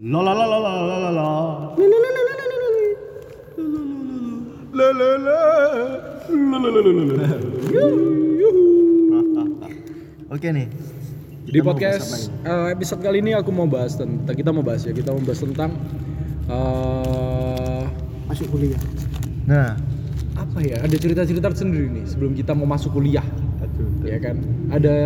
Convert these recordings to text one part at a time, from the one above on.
La la la la la la la la. La la la. La la la la la la. Oke nih. Di podcast eh, episode kali ini aku mau bahas tentang kita mau bahas ya kita mau bahas tentang eh masuk kuliah Nah, apa ya ada cerita-cerita sendiri nih sebelum kita mau masuk kuliah ya kan? Ada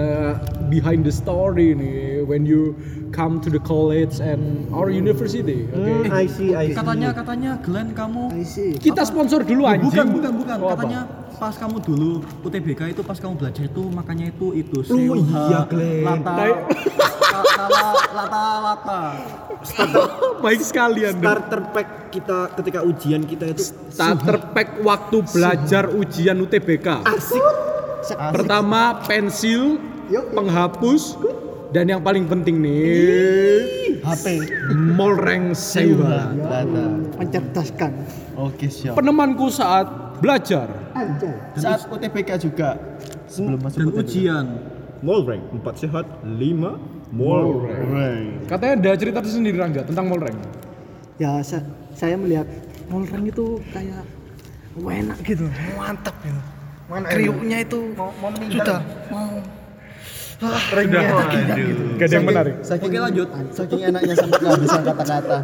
behind the story nih when you come to the college and our university oke hmm, I see, I see. Katanya katanya Glenn kamu I see. Kita sponsor dulu anjing. bukan bukan bukan. Oh, apa? katanya pas kamu dulu UTBK itu pas kamu belajar itu makanya itu itu Oh, Seuha, iya, Glenn. lata Tai- lata lata lata. Baik sekali anda. Starter pack kita ketika ujian kita itu starter pack waktu belajar ujian UTBK. Asik pertama pensil Yuk. penghapus dan yang paling penting nih HP. Molreng Seuha Data. mencerdaskan Oke, siap. penemanku saat belajar anjay Saat UTBK juga sebelum masuk dan UTBK. ujian Molreng, empat sehat, lima Molreng. katanya ada cerita tersendiri Rangga tentang Molreng ya sa- saya melihat Molreng itu kayak enak gitu Mantap ya. Mana kriuknya itu sudah. Sudah gak ada yang menarik. oke lanjut. Saking enaknya sampai bisa kata-kata.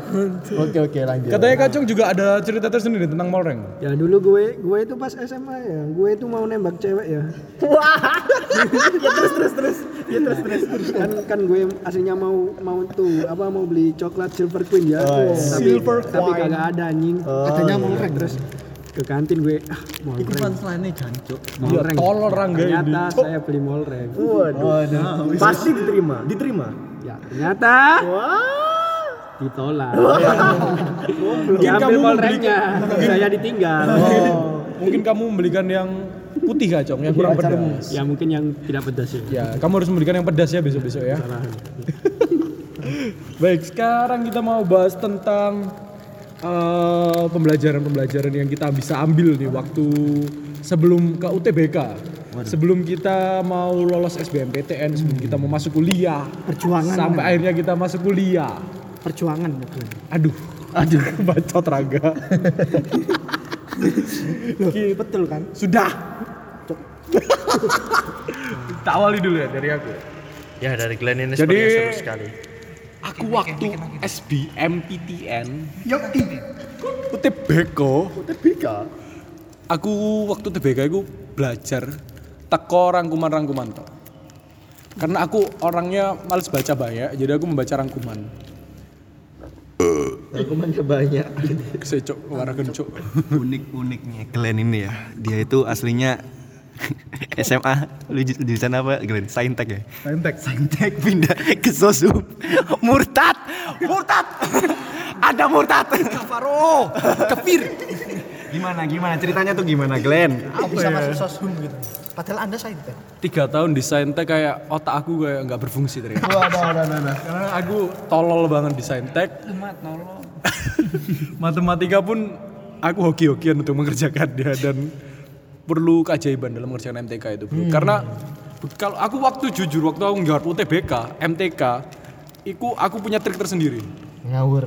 Oke oke lanjut. katanya Kacung juga ada cerita tersendiri tentang Molreng. Ya dulu gue gue itu pas SMA ya. Gue itu mau nembak cewek ya. Ya terus terus terus. Ya terus terus. Kan kan gue aslinya mau mau tuh apa mau beli coklat silver queen ya. Oh, iya. tapi Silver tapi Queen. kagak ada anjing. Oh, adanya iya. Molreng terus ke kantin gue ah itu Molreng. punchline-nya jancuk. Ya Molreng tolol Rangga ini. Ternyata saya beli Molreng. Waduh. pasti diterima? Diterima? Ya ternyata ditolak. Mungkin kamu Molrengnya. saya ditinggal. Mungkin kamu membelikan yang putih Kacung yang kurang pedas. ya mungkin yang tidak pedas ya. Ya kamu harus membelikan yang pedas ya besok-besok ya. Baik, sekarang kita mau bahas tentang eh, pembelajaran-pembelajaran yang kita bisa ambil nih waktu sebelum ke UTBK. Sebelum kita mau lolos SBMPTN, sebelum kita mau masuk kuliah. Perjuangan, Sampai kan? akhirnya kita masuk kuliah. perjuangan betul Aduh, aduh, bacot raga. Ki- betul kan Sudah. Kita awali dulu ya dari aku. Ya dari Glenn ini Jadi- sepertinya seru sekali. Aku waktu SBMPTN UTBK UTBK. aku waktu TBK aku belajar teko rangkuman-rangkuman tok. Karena aku orangnya males baca banyak, jadi aku membaca rangkuman. Aku manja banyak. Kesecok, waragen cok. unik-uniknya Glenn ini ya dia itu aslinya SMA lu ju- jurusan apa? Glenn Saintek ya? Saintek. Saintek. Pindah ke Sosum. Murtad! Murtad! Ada murtad! Kafaro kafir gimana gimana? Ceritanya tuh gimana Glenn? Bisa masuk soshum gitu. Padahal anda itu. Tiga tahun di Saintek kayak otak aku kayak nggak berfungsi ternyata. Waduh, waduh, waduh. Karena aku tolol banget di Saintek. Matematika pun aku hoki-hokian untuk mengerjakan dia dan perlu keajaiban dalam mengerjakan MTK itu bro. Karena kalau aku waktu jujur waktu aku nggarap UTBK, MTK, itu aku punya trik tersendiri. Ngawur.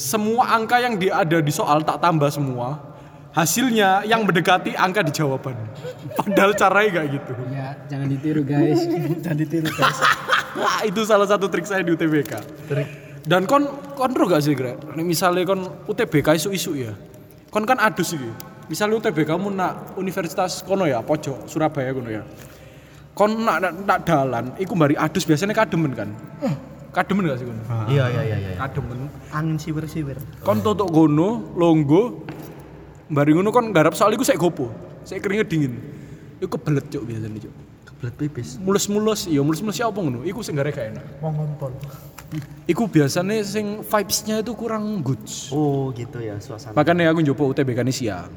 Semua angka yang di, ada di soal tak tambah semua. Hasilnya yang mendekati angka di jawaban. Padahal caranya kayak gitu. ya jangan ditiru guys Jangan ditiru guys. Wah, itu salah satu trik saya di UTBK. Dan kon kon ro gak sih, Greg? Misalnya kon UTBK isu-isu ya. Kon kan adus Misalnya UTBK kamu nak universitas kono ya, pojok Surabaya kono ya. Kon nak nak, nak dalan, iku mbari adus biasanya kademen kan. Kademen gak sih kono? Iya iya iya iya. Kademen. Angin siwir-siwir. Kon tutuk kono, longgo, mbari ngono kon garap soal iku sik gopo. Sik keringet dingin. Iku kebelet cuk biasanya cuk. Kebelet pipis. Mulus-mulus, iya mulus-mulus siapa ngono? Iku sing gak enak. Mau ngompol. Iku biasanya sing vibes-nya itu kurang good. Oh gitu ya suasana. Makanya aku nyoba UTBK ini siang.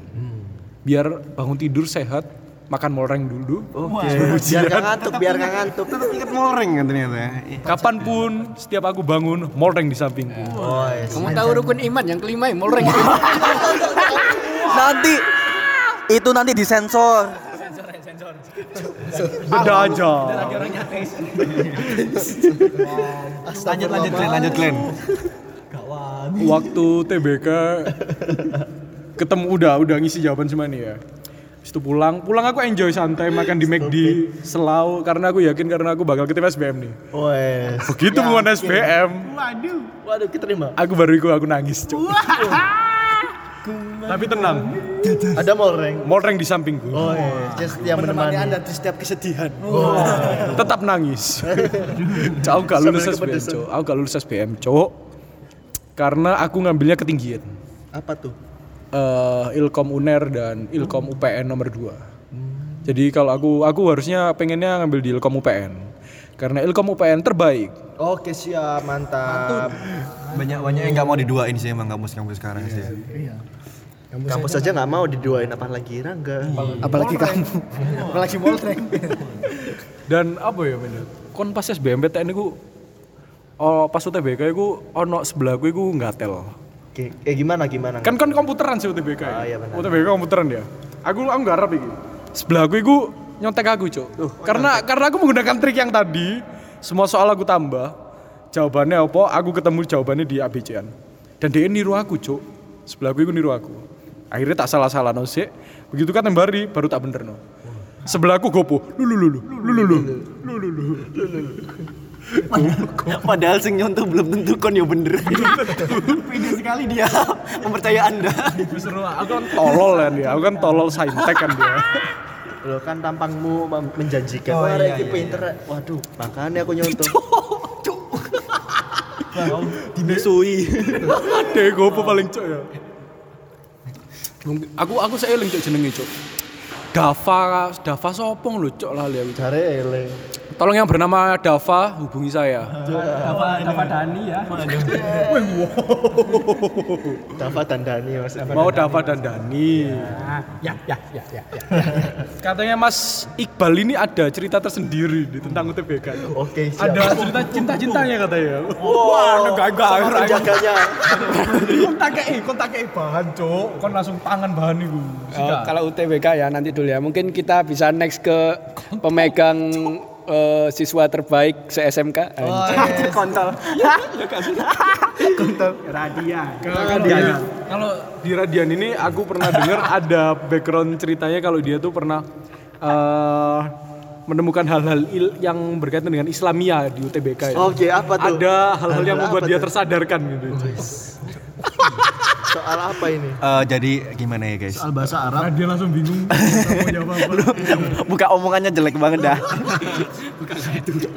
Biar bangun tidur sehat, makan molreng dulu. Oke. Biar gak ngantuk, biar gak ngantuk. tetap ingat Molreng kan ternyata ya Kapan pun setiap aku bangun, molreng di sampingku. Oh, yes. kamu tahu rukun iman yang kelima ya Molreng nanti itu nanti disensor Beda aja. lanjut lanjut Glenn lanjut Glenn waktu TBK ketemu udah udah ngisi jawaban semua nih ya. Habis itu pulang, pulang aku enjoy santai makan di McD, selau karena aku yakin karena aku bakal keterima SBM nih. Wes. Begitu pengumuman SBM, Waduh, keterima. aku baru ikut aku nangis. Cuk. Tapi tenang, Ada molreng. Molreng di sampingku. Oh, iya. Setia menemani Anda di setiap kesedihan. Tetap nangis. Aku gak lulus SBM. Cuk. Aku gak lulus SBM, Cuk. Karena aku ngambilnya ketinggian. Apa tuh? Eh, Ilkom UNER dan Ilkom UPN nomor 2. Jadi kalau aku aku harusnya pengennya ngambil di Ilkom UPN. Karena Ilkom UPN terbaik. Oke, siap, mantap. Banyak banyak yang nggak mau diduain sih emang kampus-kampus sekarang sih. Kampus saja nggak mau diduain apalagi Rangga. Apalagi kamu. Apalagi Moltrek. Dan apa ya bener? Kon pas SBMPTN iku oh pas UTBK iku ono sebelahku iku ngatel. Eh gimana gimana? Kan kan komputeran sih UTBK. Ah, ya. iya benar. UTBK komputeran ya. Aku aku ngarep iki. Sebelahku iku nyontek aku, Cuk. karena karena aku menggunakan trik yang tadi, semua soal aku tambah. Jawabannya apa? Aku ketemu jawabannya di ABC-an. Dan dia niru aku, Cuk. Sebelahku iku niru aku. Akhirnya tak salah-salah no sih. Begitu kan tembari baru tak bener no. Sebelahku gopo. Lulu lulu lulu lulu. Padahal sing nyontoh belum tentu kon ya bener. Pede sekali dia mempercaya Anda. Seru aku kan tolol kan dia. Aku kan tolol saintek kan dia. Lo kan tampangmu menjanjikan. Oh, Wah, iya, iya, pinter. Waduh, makanya aku nyontoh. Dimisui. Dek gopo paling cok ya. Aku aku seeling cok jenenge cok. Dava, Dava sopong lho cok lali aku. Jare ele. Tolong yang bernama Dava hubungi saya. Dapat dapat Dani ya. Dava dan Dani Mas. Mau Dava dan Dani. Ya ya ya ya. ya. Katanya Mas Iqbal ini ada cerita tersendiri di tentang UTBK. Oke, siap. Ada cerita cinta-cintanya katanya. Wah, enggak enggak. penjaganya. Kon takei, kon takei bahan, Cok. Kon langsung tangan bahan iku. Oh, kalau UTBK ya nanti dulu ya. Mungkin kita bisa next ke pemegang eh, siswa terbaik se SMK. Kontol. Kalau Radian, kalau di Radian ini aku pernah dengar ada background ceritanya kalau dia tuh pernah eh, menemukan hal-hal il- yang berkaitan dengan Islamia di UTBK. ya. Oke, apa tuh? Ada hal-hal yang membuat dia tuh? tersadarkan gitu. Soal apa ini? Eh, jadi gimana ya guys? bahasa Arab. Dia langsung bingung mau jawab apa. Buka omongannya jelek banget dah.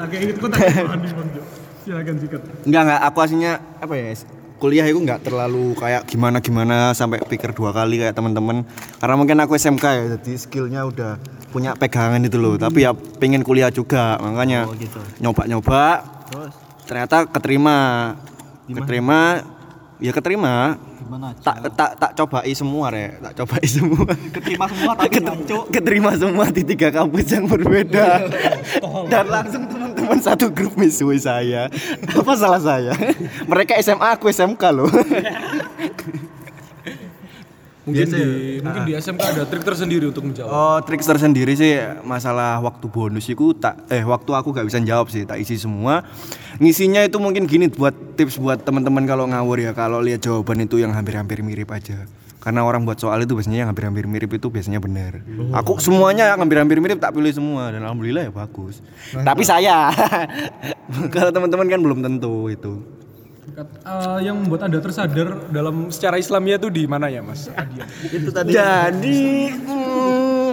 Oke, itu kok tak bahan nih, Bang Jo. Silakan sikat. Enggak enggak, aku aslinya apa ya? Kuliah itu nggak terlalu kayak gimana gimana sampai pikir dua kali kayak teman-teman. Karena mungkin aku SMK ya, jadi skillnya udah punya pegangan itu loh. Tapi ya pengen kuliah juga, makanya nyoba-nyoba. Ternyata keterima, keterima, ya keterima. Gimana? Tak tak tak cobai semua re, tak cobai semua. Keterima semua tapi ngancuk. keterima semua di tiga kampus yang berbeda dan langsung teman-teman satu grup misui saya apa salah saya mereka SMA aku SMK loh Mungkin di mungkin di SMK ada trik tersendiri untuk menjawab. oh trik tersendiri sih masalah waktu bonus itu tak eh waktu aku gak bisa jawab sih tak isi semua ngisinya itu mungkin gini buat tips buat teman-teman kalau ngawur ya kalau lihat jawaban itu yang hampir-hampir mirip aja karena orang buat soal itu biasanya yang hampir-hampir mirip itu biasanya benar. Aku semuanya yang hampir-hampir mirip tak pilih semua dan alhamdulillah ya bagus. Tapi saya kalau teman-teman kan belum tentu itu. Eh, yang membuat anda tersadar dalam secara Islamia itu di mana ya mas? Itu tadi. Jadi hmm,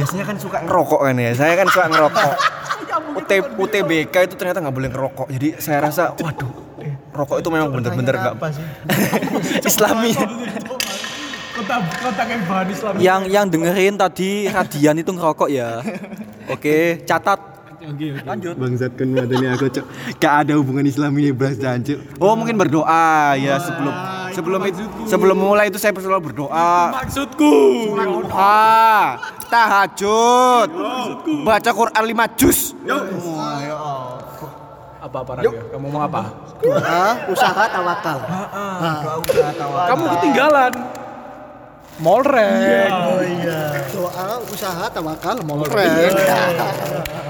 biasanya kan suka ngerokok kan ya. Saya kan suka ngerokok. UT, UTBK itu ternyata nggak boleh ngerokok. Jadi saya rasa, waduh, rokok itu memang bener-bener nggak sih? Islami. Kota kota kayak bahan Islam. Yang yang dengerin tadi Radian itu ngerokok ya. Oke, catat. Lanjut. Bangsat kan ini aku cok. Gak ada hubungan Islami bahas jancuk. Oh mungkin berdoa ya sebelum sebelum itu sebelum mulai itu saya selalu berdoa. Maksudku. Duha, tahajud, baca Quran 5 juz. Apa apa Raga? Kamu mau apa? Doa, usaha, tawakal. Kamu ketinggalan. Molrek. Oh iya. Doa, usaha, tawakal. Oke,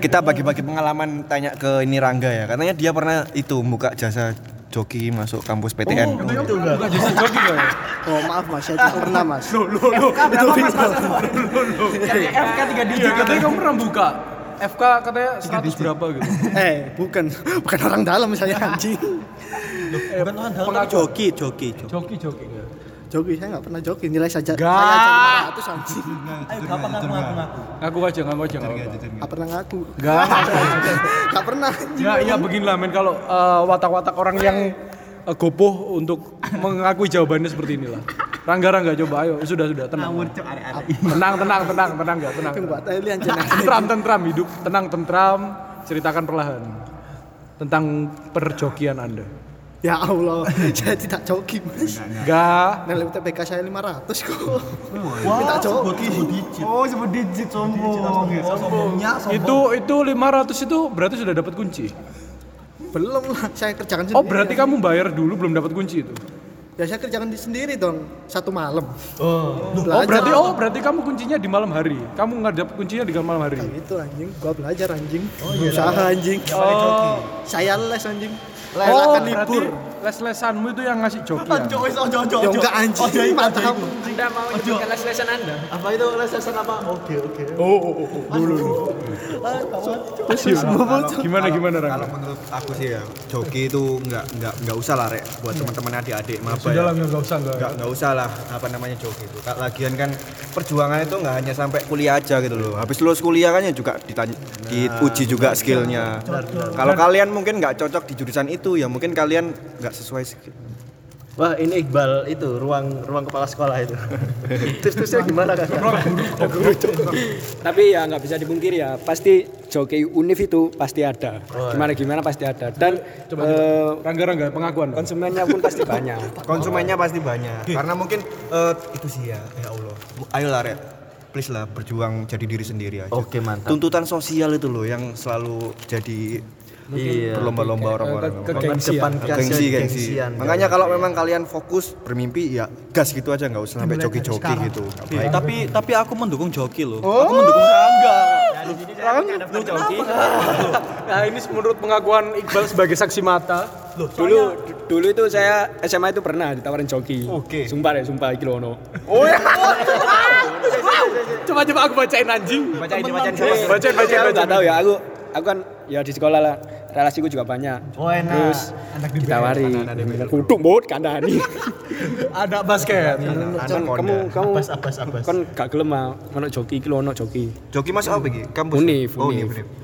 kita bagi-bagi pengalaman tanya ke ini Rangga ya. Katanya dia pernah itu buka jasa joki masuk kampus PTN. Bukan jasa joki ya? Oh maaf mas, saya tidak pernah mas. Loh, loh, loh. Itu bisa. FK 3 digit. Katanya kamu pernah buka. FK katanya 100 berapa gitu. Eh bukan, bukan orang dalam saya anjing. Bukan orang dalam joki, joki. joki. Joki joki? Joki saya nggak pernah joki, nilai saja. Gak. Saya aja 500 anjing. Ayo gampang ngaku ngaku ngaku. Ngaku aja, ngaku aja. nggak. Nggak pernah ngaku. Gak. Nggak pernah. Ya, ya beginilah men kalau eh, watak-watak orang yang eh, gopoh untuk mengakui jawabannya seperti inilah. Rangga Rangga coba ayo sudah sudah tenang. Tenang tenang tenang tenang enggak tenang. Tentram tentram hidup tenang tentram ceritakan perlahan tentang perjokian Anda. Ya Allah, saya tidak joki mas. Enggak. Nilai UTBK saya 500 kok. Minta joki. Oh, sebut digit sombong. Sombongnya Itu itu 500 itu berarti sudah dapat kunci. Belum lah, saya kerjakan sendiri. Oh, berarti kamu bayar dulu belum dapat kunci itu. Ya saya kerjakan di sendiri dong, satu malam. Oh, Belajar. berarti oh berarti kamu kuncinya di malam hari. Kamu nggak dapat kuncinya di malam hari. Itu anjing, gua belajar anjing. Berusaha anjing. Oh, Saya les anjing. Les oh akan libur. les-lesanmu itu yang ngasih joki ya? Ya enggak anjing, mantap. Anda mau menyebutkan les-lesan Anda? Apa itu les-lesan apa? Oke, oke. Oh, oh, oh, oh, dulu. Gimana gimana Kalau menurut aku sih ya, joki itu nggak nggak nggak usah lah rek buat teman-teman adik-adik maba Sudah ya. lah nggak usah nggak. nggak nggak usah lah apa namanya joki itu Kak, lagian kan perjuangan itu nggak hanya sampai kuliah aja gitu loh. Habis lulus kuliah kan ya juga ditanya, diuji juga skillnya. kalau kalian mungkin nggak cocok di jurusan itu ya mungkin kalian nggak sesuai skill Wah, ini Iqbal itu ruang ruang kepala sekolah itu. Terus-terusnya gimana kan? Tapi ya nggak bisa dipungkiri ya, pasti joki univ itu pasti ada. Gimana gimana pasti ada. Dan eh, Rangga Rangga pengakuan. konsumennya pun pasti banyak. konsumennya pasti banyak karena mungkin eh, itu sih ya ya Allah ayolah rek please lah berjuang jadi diri sendiri aja Oke, mantap. tuntutan sosial itu loh yang selalu jadi Iya. berlomba-lomba orang-orang ke-. Depan gengsi gengsi gengsian. makanya kalau memang kalian fokus bermimpi ya gas gitu aja nggak usah sampai joki-joki gitu. Eh, tapi tapi aku mendukung joki loh. Aku mendukung Rangga. Nah ini menurut pengakuan Iqbal sebagai saksi mata. dulu dulu itu saya SMA itu pernah ditawarin joki. Oke. Sumpah ya, sumpah iki lono. Coba coba aku bacain anjing. Bacain bacain Bacain bacain Aku bacain. nggak tahu ya, aku aku kan ya di sekolah lah relasiku juga banyak. Oh, enak. Terus ditawari. Kuduk bot kandani. Ada basket. Kan kamu kamu Abas, abas, abas. kan gak gelem ah, ono joki iki ono joki. joki masuk apa iki kampus Univ, oh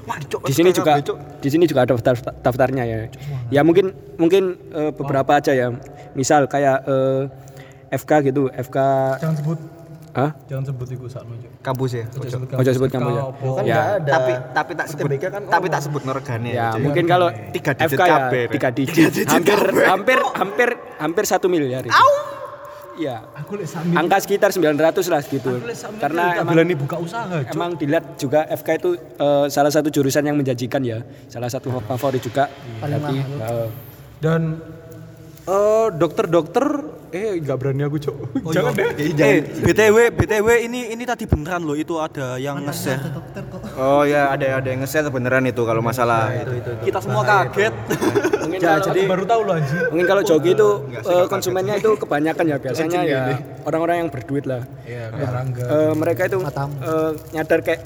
wah dicok Di sini juga di sini juga ada daftar daftarnya ya. Ya mungkin mungkin eh, beberapa aja ya. Misal kayak eh, FK gitu, FK Jangan sebut Hah? jangan sebut itu saat maju. kampus ya Ojo sebut kamu ya. Ya, tapi tapi tak sebut tapi tak sebut noregane ya mungkin kalau Tiga digit FK ya kabeh, tiga digit. Hampir hampir hampir hampir satu miliar. itu. Iya. Angka sekitar 900 lah gitu. Karena emang berani buka usaha. Cuk. Emang dilihat juga FK itu eh, salah satu jurusan yang menjanjikan ya. Salah satu favorit juga. Berarti, eh, Dan eh dokter-dokter eh nggak berani aku cok. Jangan deh. Eh, BTW, BTW ini ini tadi beneran loh itu ada yang nge-share. oh ya ada ada yang nge-share beneran itu kalau masalah itu Kita semua kaget. mungkin Ya, kalau- jadi baru tahu loh anjing. mungkin kalau joki itu eh, konsumennya itu kebanyakan ya biasanya ya orang-orang yang berduit lah. Iya, Rangga. Eh, mereka itu eh, nyadar kayak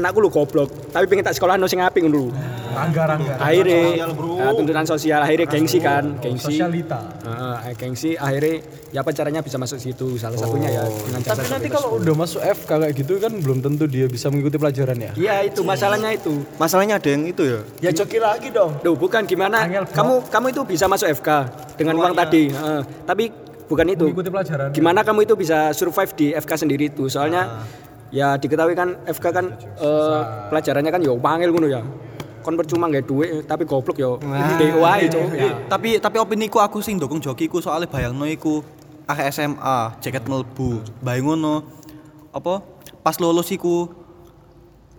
anakku lu goblok, tapi pengen tak sekolah no sing apik ngono. Rangga Rangga. Akhirnya nah, tuntutan sosial akhirnya gengsi kan, gengsi. Sosialita. Heeh, gengsi akhirnya ya apa caranya bisa masuk situ salah satunya ya dengan cara Tapi nanti kalau udah masuk FK kayak gitu kan belum tentu dia bisa mengikuti pelajaran ya. Iya itu masalahnya itu. masalahnya ada yang itu ya Ya joki lagi dong. Duh, bukan gimana? Angel, Bro. kamu kamu itu bisa masuk FK dengan uang tadi. Heeh. tapi bukan itu. Mengikuti pelajaran. Gimana kamu itu bisa survive di FK sendiri itu? Soalnya ya diketahui kan FK kan eh, pelajarannya kan ya pangil ngono ya. Kon percuma nggak duit tapi goblok ya. DO ae, Cuk. Ya. tapi tapi opini ku aku sing ndukung joki ku soalnya bayangno iku akeh SMA, jaket melbu. Bayang ngono. Apa? Pas lulus iku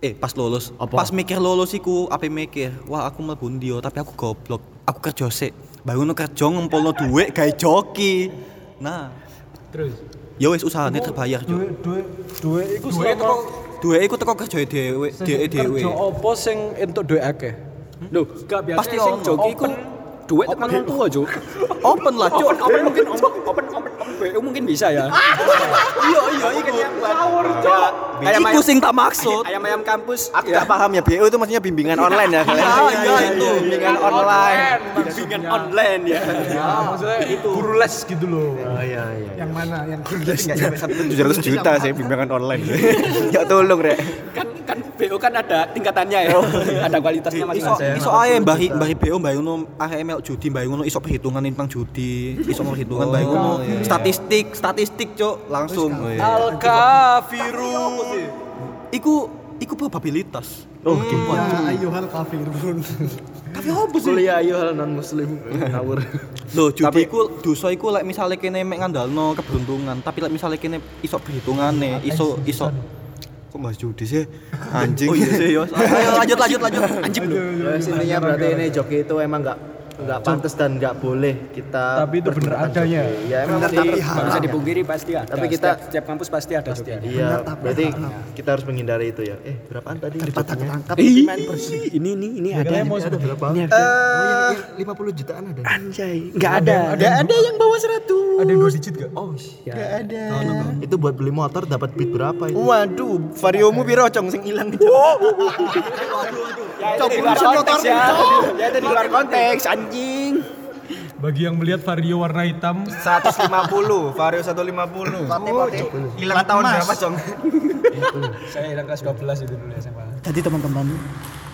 eh pas lulus. Pas mikir lulus iku ape mikir, wah aku mlebu ndi yo, tapi aku goblok. Aku kerja sik. Bayang ngono kerja ngempolno duit gawe joki. Nah, Terus. Ya wis usahane terbayar, Cuk. Duit duit duit itu selama duwe iku teko kerja dhewe, dhewe dhewe. Kerja opo sing entuk duit akeh? Loh, gak biasa Pasti sing joki iku duit tekan wong tua, Cuk. Open lah, Cuk. Open, open mungkin open, open, open, open BU mungkin bisa ya. Iya, iya, iku. Kayak Iku sing tak maksud. ayam-ayam kampus. Aku gak paham ya BO itu maksudnya bimbingan online ya kalian. Ah, iya, itu. bimbingan online. bimbingan online ya. Ya, maksudnya itu guru les gitu loh. Oh iya iya. Yang mana? Yang Enggak sampai satu tujuh ratus juta saya bimbingan online. ya tolong rek. Kan kan BU kan ada tingkatannya ya. ada kualitasnya Iso masing-masing. iso ae mbari mbari BO mbari ngono Judi mbari ngono iso perhitungan tentang judi, iso perhitungan mbari ngono statistik, statistik, Cuk, langsung. Al kafiru. Iku iku probabilitas. Oh, gitu. Ya ayyuhal kafirun. Kuliah ayo hal non muslim ngawur. Loh, judi iku dosa iku lek misale kene mek ngandalno keberuntungan, tapi lek misale kene iso perhitungane, iso iso Kok bahas judi sih? Anjing. Oh iya sih, yo. Ayo lanjut lanjut lanjut. Anjing. Ya, intinya berarti ini joki itu emang nggak nggak pantas dan nggak boleh kita Tapi itu bener adanya. joki. Ya emang Bener, pasti tapi Gak bisa dipungkiri pasti ada. Tapi kita- setiap, setiap kampus pasti ada joki. Iya, berarti kita harus menghindari itu ya. Eh, berapaan tadi? Daripada ketangkap ini ini ini ada. mau Ada berapa? Ini ada. Oh, yang 50 jutaan ada. Anjay. Enggak ada. Enggak ada yang bawa 100. Ada yang dua digit gak? Oh, Enggak ada. itu buat beli motor dapat beat berapa itu? Waduh, variomu piro cong sing ilang itu. Ya itu di luar konteks ya. Ya itu di luar konteks anjing. Bagi yang melihat vario warna hitam, 150, vario 150. Hilang tahun berapa, Cong? Saya hilang kelas 12 itu dulu SMA. Jadi teman-teman,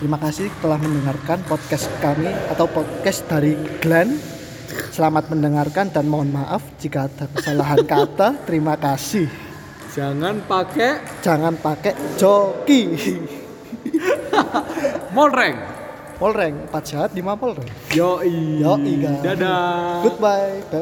terima kasih telah mendengarkan podcast kami atau podcast dari Glenn. Selamat mendengarkan dan mohon maaf jika ada kesalahan kata. Terima kasih. jangan pakai Jangan pakai joki. molreng. Polreng, 4 jahat 5 polreng. Yoi. Yoi, guys. Dadah. Goodbye.